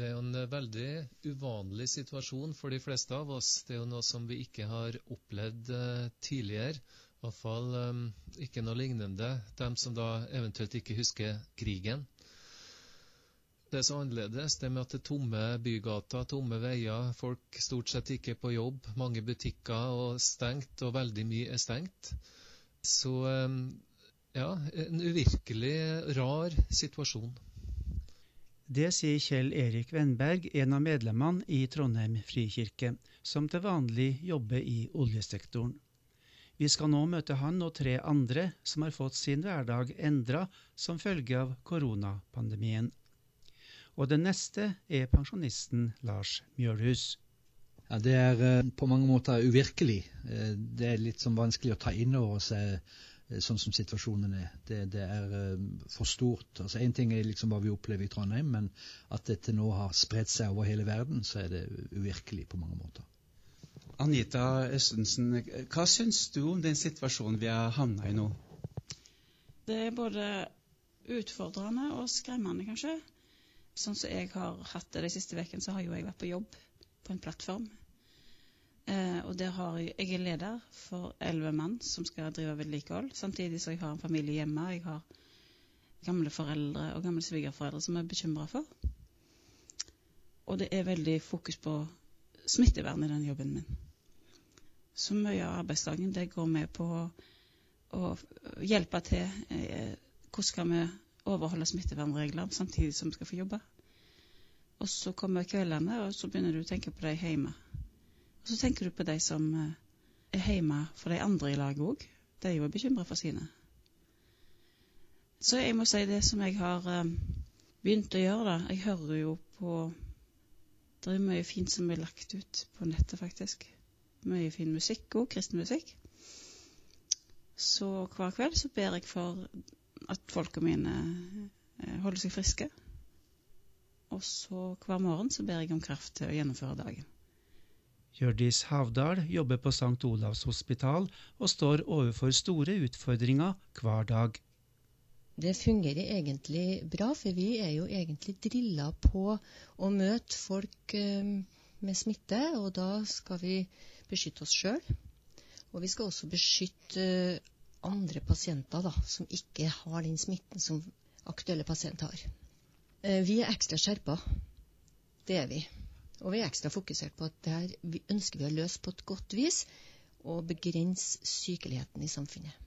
Det er jo en veldig uvanlig situasjon for de fleste av oss. Det er jo noe som vi ikke har opplevd tidligere. I hvert fall ikke noe lignende. Dem som da eventuelt ikke husker krigen. Det er så annerledes, det med at det er tomme bygater, tomme veier, folk stort sett ikke på jobb, mange butikker og stengt, og veldig mye er stengt. Så um, ja, en uvirkelig rar situasjon. Det sier Kjell Erik Vennberg, en av medlemmene i Trondheim frikirke, som til vanlig jobber i oljesektoren. Vi skal nå møte han og tre andre som har fått sin hverdag endra som følge av koronapandemien. Og den neste er pensjonisten Lars Mjølhus. Ja, Det er eh, på mange måter uvirkelig. Eh, det er litt sånn vanskelig å ta inn over seg sånn som situasjonen er. Det, det er uh, for stort. Altså Én ting er liksom hva vi opplever i Trondheim, men at dette nå har spredt seg over hele verden, så er det uvirkelig på mange måter. Anita Østensen, hva syns du om den situasjonen vi har havna i nå? Det er både utfordrende og skremmende, kanskje. Sånn som jeg har hatt det de siste ukene, så har jo jeg vært på jobb på en plattform Eh, og der har jeg, jeg er leder for elleve mann som skal drive vedlikehold, samtidig som jeg har en familie hjemme. Jeg har gamle foreldre og gamle svigerforeldre som jeg er bekymra for. Og det er veldig fokus på smittevern i den jobben min. Så mye av arbeidsdagen det går med på å hjelpe til. Eh, hvordan skal vi overholde smittevernregler samtidig som vi skal få jobbe? Og så kommer kveldene, og så begynner du å tenke på deg hjemme. Og så tenker du på de som eh, er hjemme for de andre i laget òg. De er jo bekymra for sine. Så jeg må si det som jeg har eh, begynt å gjøre, da. Jeg hører jo på Det er mye fint som er lagt ut på nettet, faktisk. Mye fin musikk òg, kristen musikk. Så hver kveld så ber jeg for at folka mine eh, holder seg friske. Og så hver morgen så ber jeg om kraft til å gjennomføre dagen. Hjørdis Havdal jobber på St. Olavs hospital og står overfor store utfordringer hver dag. Det fungerer egentlig bra, for vi er jo egentlig drilla på å møte folk eh, med smitte, og da skal vi beskytte oss sjøl. Og vi skal også beskytte eh, andre pasienter da, som ikke har den smitten som aktuelle pasienter har. Eh, vi er ekstra skjerpa. Det er vi. Og vi er ekstra fokusert på at det her vi ønsker vi å løse på et godt vis og begrense sykeligheten i samfunnet.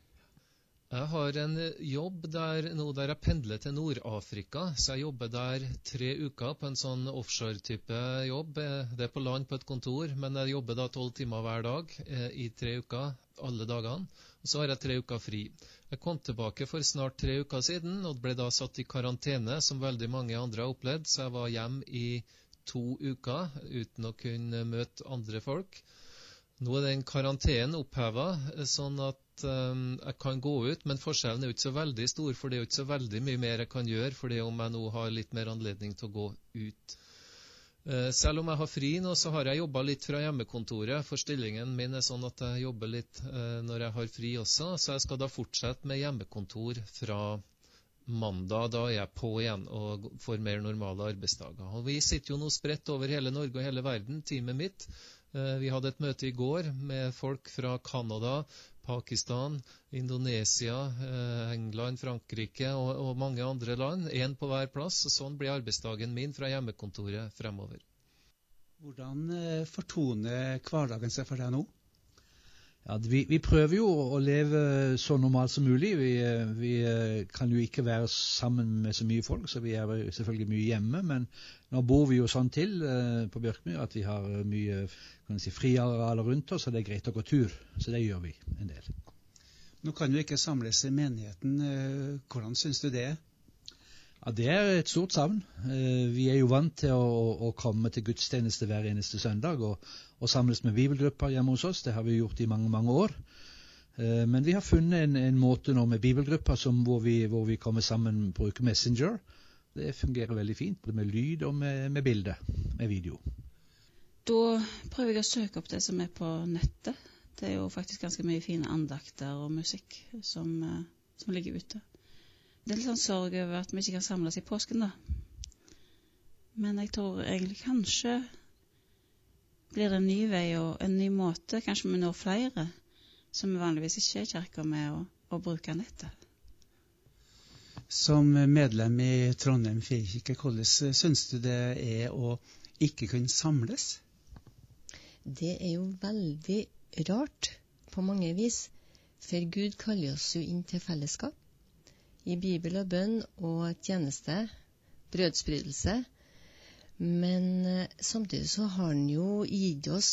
Jeg har en jobb der, nå der jeg pendler til Nord-Afrika. Så jeg jobber der tre uker på en sånn offshore-type jobb. Det er på land på et kontor, men jeg jobber da tolv timer hver dag eh, i tre uker, alle dagene. Og så har jeg tre uker fri. Jeg kom tilbake for snart tre uker siden og ble da satt i karantene, som veldig mange andre har opplevd. Så jeg var hjemme i to uker uten å kunne møte andre folk. Nå er den karantenen oppheva, sånn at um, jeg kan gå ut, men forskjellen er jo ikke så veldig stor, for det er jo ikke så veldig mye mer jeg kan gjøre for det om jeg nå har litt mer anledning til å gå ut. Uh, selv om jeg har fri nå, så har jeg jobba litt fra hjemmekontoret, for stillingen min er sånn at jeg jobber litt uh, når jeg har fri også, så jeg skal da fortsette med hjemmekontor fra mandag da er jeg på igjen og får mer normale arbeidsdager. Og Vi sitter jo nå spredt over hele Norge og hele verden, teamet mitt. Eh, vi hadde et møte i går med folk fra Canada, Pakistan, Indonesia, eh, England, Frankrike og, og mange andre land. Én på hver plass. og Sånn blir arbeidsdagen min fra hjemmekontoret fremover. Hvordan eh, fortoner hverdagen seg for deg nå? Ja, vi, vi, prøver jo å leve så normalt som mulig. Vi, vi, kan jo ikke være sammen med så mye folk, så vi er selvfølgelig mye hjemme. Men nå bor vi jo sånn til uh, på Bjørkmyr at vi har mye kan si, friarealer rundt oss, og det er greit å gå tur. Så det gjør vi en del. Nå kan jo ikke samles i menigheten. Hvordan syns du det er? Ja, Det er et stort savn. Eh, vi er jo vant til å, å komme til gudstjeneste hver eneste søndag og, og, samles med bibelgrupper hjemme hos oss. Det har vi gjort i mange mange år. Eh, men vi har funnet en, en måte nå med bibelgrupper hvor, hvor, vi, kommer sammen og bruker Messenger. Det fungerer veldig fint, både med lyd og med, med bilde, med video. Da prøver jeg å søke opp det som er på nettet. Det er jo faktisk ganske mye fine andakter og musikk som, eh, som ligger ute. Det er litt sånn sorg over at vi ikke kan samles i påsken, da. Men jeg tror egentlig kanskje blir det en ny vei og en ny måte. Kanskje vi når flere som vi vanligvis ikke er i kirka med å, å bruke nettet. Som medlem i Trondheim frikirke, hvordan syns du det er å ikke kunne samles? Det er jo veldig rart på mange vis. For Gud kaller oss jo inn til fellesskap. I bibel og bønn og tjeneste, brødsprydelse. Men eh, samtidig så har han jo gitt oss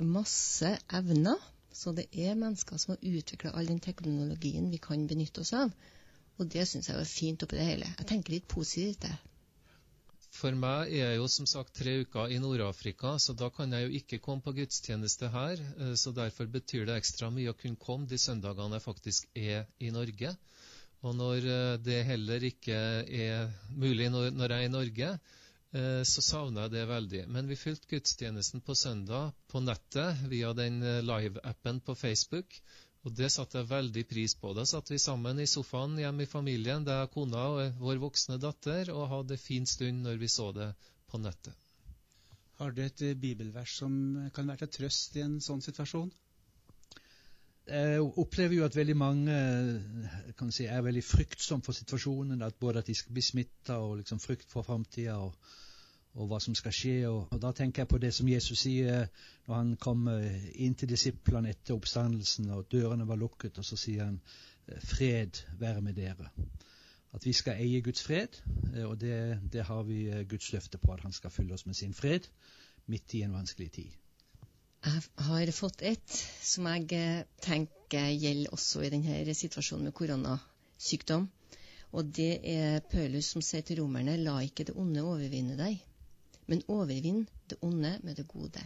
masse evner. Så det er mennesker som har utvikla all den teknologien vi kan benytte oss av. Og det syns jeg var fint oppi det hele. Jeg tenker litt positivt, det. For meg er jeg jo som sagt tre uker i Nord-Afrika, så da kan jeg jo ikke komme på gudstjeneste her. eh, Så derfor betyr det ekstra mye å kunne komme de søndagene jeg faktisk er i Norge. Og når eh, det heller ikke er mulig når, jeg er i Norge, eh, så savner jeg det veldig. Men vi fulgte gudstjenesten på søndag på nettet via den eh, live-appen på Facebook. Og det satte jeg veldig pris på. Da satt vi sammen i sofaen hjemme i familien, det er kona og vår voksne datter, og hadde en fin stund når vi så det på nettet. Har du et bibelvers som kan være til trøst i en sånn situasjon? Jeg opplever jo at veldig mange eh, si, er veldig fryktsomme for situasjonen. At både at de skal bli smitta og liksom frykt for framtida og, og, hva som skal skje. Og, og, Da tenker jeg på det som Jesus sier når han kommer inn til disiplene etter oppstandelsen og dørene var lukket, og så sier han fred være med dere. At vi skal eie Guds fred, eh, og det, det har vi eh, Guds løfte på at han skal fylle oss med sin fred midt i en vanskelig tid. Jeg har fått et som jeg eh, tenker gjelder også i denne situasjonen med koronasykdom. Og det er Paulus som sier til romerne la ikke det onde overvinne deg, men overvinn det onde med det gode.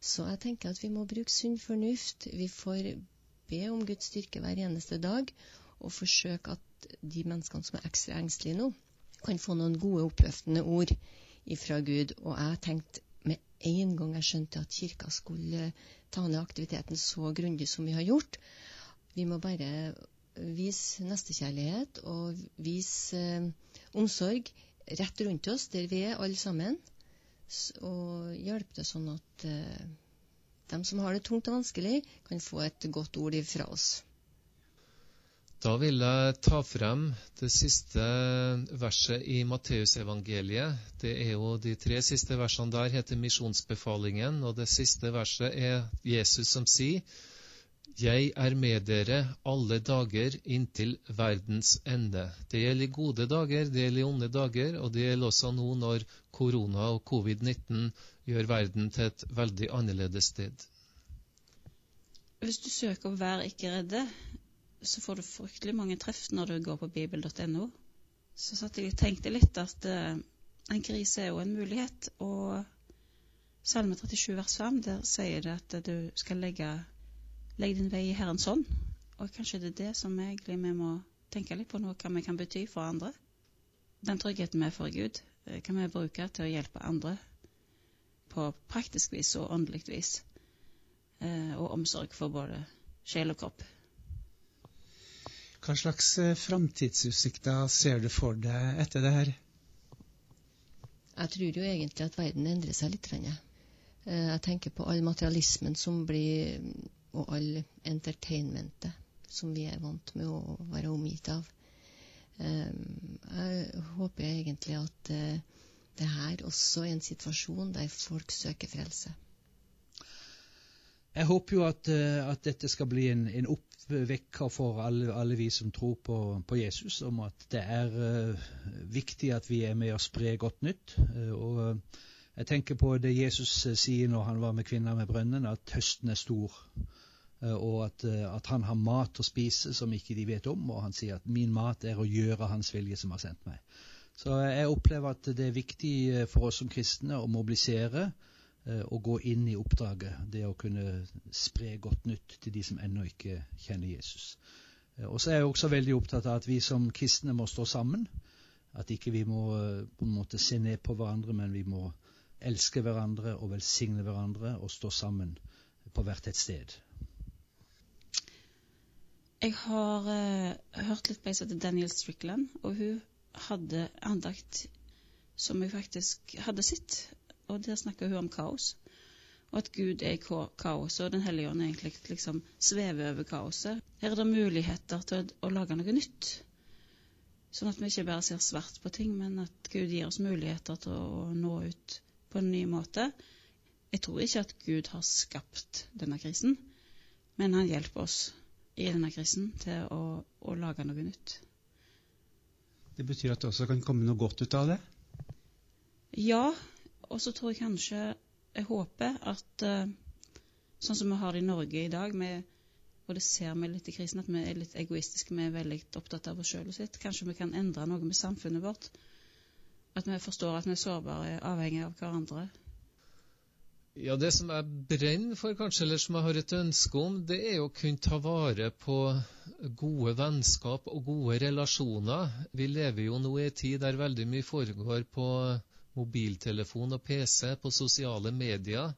Så jeg tenker at vi må bruke sunn fornuft. Vi får be om Guds styrke hver eneste dag, og forsøke at de menneskene som er ekstra engstelige nå, kan få noen gode, oppløftende ord ifra Gud. Og jeg tenkte med en gang jeg skjønte at kirka skulle ta ned aktiviteten så grundig som vi har gjort. Vi må bare vise nestekjærlighet og vise eh, omsorg rett rundt oss, der vi er alle sammen. Og hjelpe til sånn at eh, de som har det tungt og vanskelig, kan få et godt ord ifra oss. Da vil jeg ta frem det siste verset i Matteusevangeliet. Det er jo De tre siste versene der heter misjonsbefalingen, og det siste verset er Jesus som sier Jeg er med dere alle dager inntil verdens ende. Det gjelder gode dager, det gjelder onde dager, og det gjelder også nå når korona og covid-19 gjør verden til et veldig annerledes sted. Hvis du søker å være ikke redde, så får du fryktelig mange treff når du går på bibel.no. Så satt jeg og tenkte litt at uh, en krise er jo en mulighet. Og Salme 37 vers 5, der sier det at du skal legge, legge din vei i Herrens hånd. Og kanskje det er det som egentlig vi må tenke litt på nå, hva vi kan bety for andre. Den tryggheten vi får i Gud, kan vi bruke til å hjelpe andre på praktisk vis og åndelig vis. Uh, og omsorg for både sjel og kropp. Hva slags framtidsutsikter ser du for deg etter det her? Jeg tror jo egentlig at verden endrer seg litt. Jeg tenker på all materialismen som blir Og all entertainmentet som vi er vant med å være omgitt av. Jeg håper egentlig at det her også er en situasjon der folk søker frelse. Jeg håper jo at, at dette skal bli en, en oppvekker for alle, alle, vi som tror på, på, Jesus, om at det er uh, viktig at vi er med og sprer godt nytt. Uh, og Jeg tenker på det Jesus sier når han var med kvinner med brønnen, at høsten er stor. og at, at, han har mat å spise som ikke de vet om. Og han sier at 'min mat er å gjøre Hans vilje som har sendt meg'. Så jeg opplever at det er viktig for oss som kristne å mobilisere å gå inn i oppdraget. Det å kunne spre godt nytt til de som ennå ikke kjenner Jesus. Og så er jeg også veldig opptatt av at vi som kristne må stå sammen. At ikke vi må på en måte se ned på hverandre, men vi må elske hverandre og velsigne hverandre og stå sammen på hvert et sted. Jeg har uh, hørt litt på ei Daniel Strickland, og hun hadde andakt som jeg faktisk hadde sett. Og der snakker hun om kaos. Og at Gud er i kaoset, og Den hellige ånd egentlig liksom svever over kaoset. Her er det muligheter til å lage noe nytt. Sånn at vi ikke bare ser svart på ting, men at Gud gir oss muligheter til å nå ut på en ny måte. Jeg tror ikke at Gud har skapt denne krisen, men han hjelper oss i denne krisen til å, å lage noe nytt. Det betyr at det også kan komme noe godt ut av det? Ja, og så tror jeg kanskje Jeg håper at uh, sånn som vi har det i Norge i dag, med og det ser vi litt i krisen, at vi er litt egoistiske. Vi er veldig opptatt av oss sjøl og sitt. Kanskje vi kan endre noe med samfunnet vårt. At vi forstår at vi er sårbare, avhengige av hverandre. Ja, Det som jeg brenner for, kanskje, eller som jeg har et ønske om, det er å kunne ta vare på gode vennskap og gode relasjoner. Vi lever jo nå i en tid der veldig mye foregår på mobiltelefon og PC, på sosiale medier.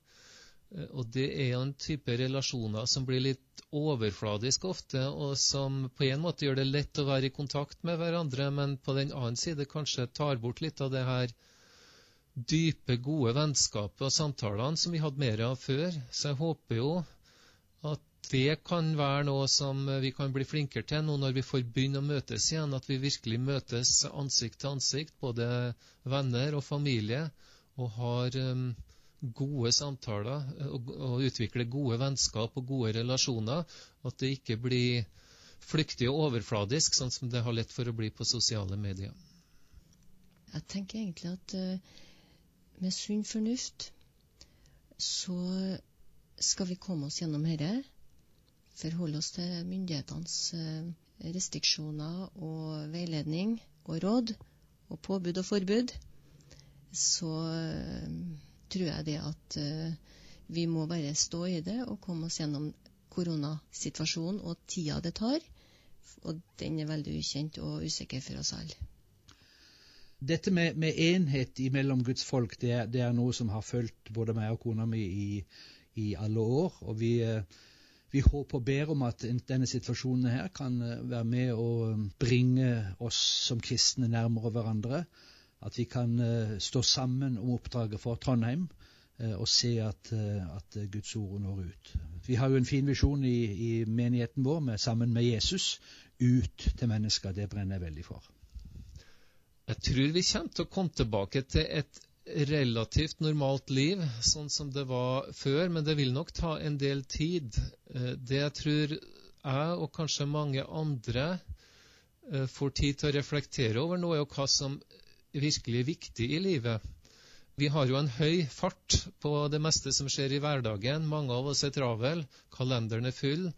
Eh, og det er en type relasjoner som blir litt overfladisk ofte, og som på en måte gjør det lett å være i kontakt med hverandre, men på den annen side kanskje tar bort litt av det her dype, gode vennskapet og samtalene som vi hadde mer av før. Så jeg håper jo at det kan være noe som vi kan bli flinkere til nå når vi får begynne å møtes igjen, at vi virkelig møtes ansikt til ansikt, både venner og familie, og har um, gode samtaler og, og utvikler gode vennskap og gode relasjoner. At det ikke blir flyktig og overfladisk, sånn som det har lett for å bli på sosiale medier. Jeg tenker egentlig at uh, med sunn fornuft så skal vi komme oss gjennom dette. Forholde oss til myndighetenes uh, restriksjoner og veiledning og råd og påbud og forbud. Så uh, tror jeg det at uh, vi må bare stå i det og komme oss gjennom koronasituasjonen og tida det tar. Og den er veldig ukjent og usikker for oss alle. Dette med, med enhet mellom Guds folk, det det er, noe som har fulgt både meg og kona mi i, i alle år. og vi... Vi håper og ber om at denne situasjonen her kan eh, være med å bringe oss som kristne nærmere hverandre at vi kan uh, stå sammen om oppdraget for Trondheim og se at, at, Guds ord når ut. Vi har jo en fin visjon i, i menigheten vår med, sammen med Jesus ut til mennesker. Det brenner jeg veldig for. Jeg tror vi kommer til å komme tilbake til et relativt normalt liv, sånn som det var før, men det vil nok ta en del tid. Det jeg tror jeg og kanskje mange andre får tid til å reflektere over nå, er jo hva som virkelig er viktig i livet. Vi har jo en høy fart på det meste som skjer i hverdagen. Mange av oss er travel, kalenderen er full.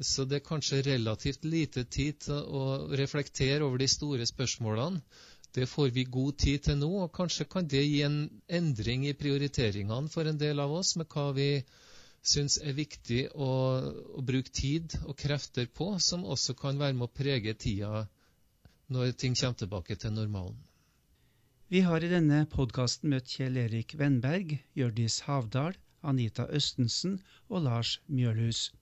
Så det er kanskje relativt lite tid til å reflektere over de store spørsmålene. Det får vi god tid til nå, og kanskje kan det gi en endring i prioriteringene for en del av oss med hva vi syns er viktig å, å bruke tid og krefter på, som også kan være med å prege tida når ting kommer tilbake til normalen. Vi har i denne podkasten møtt Kjell Erik Vennberg, Hjørdis Havdal, Anita Østensen og Lars Mjølhus.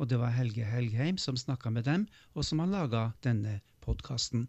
Og det var Helge Helgheim som snakka med dem, og som har laga denne podkasten.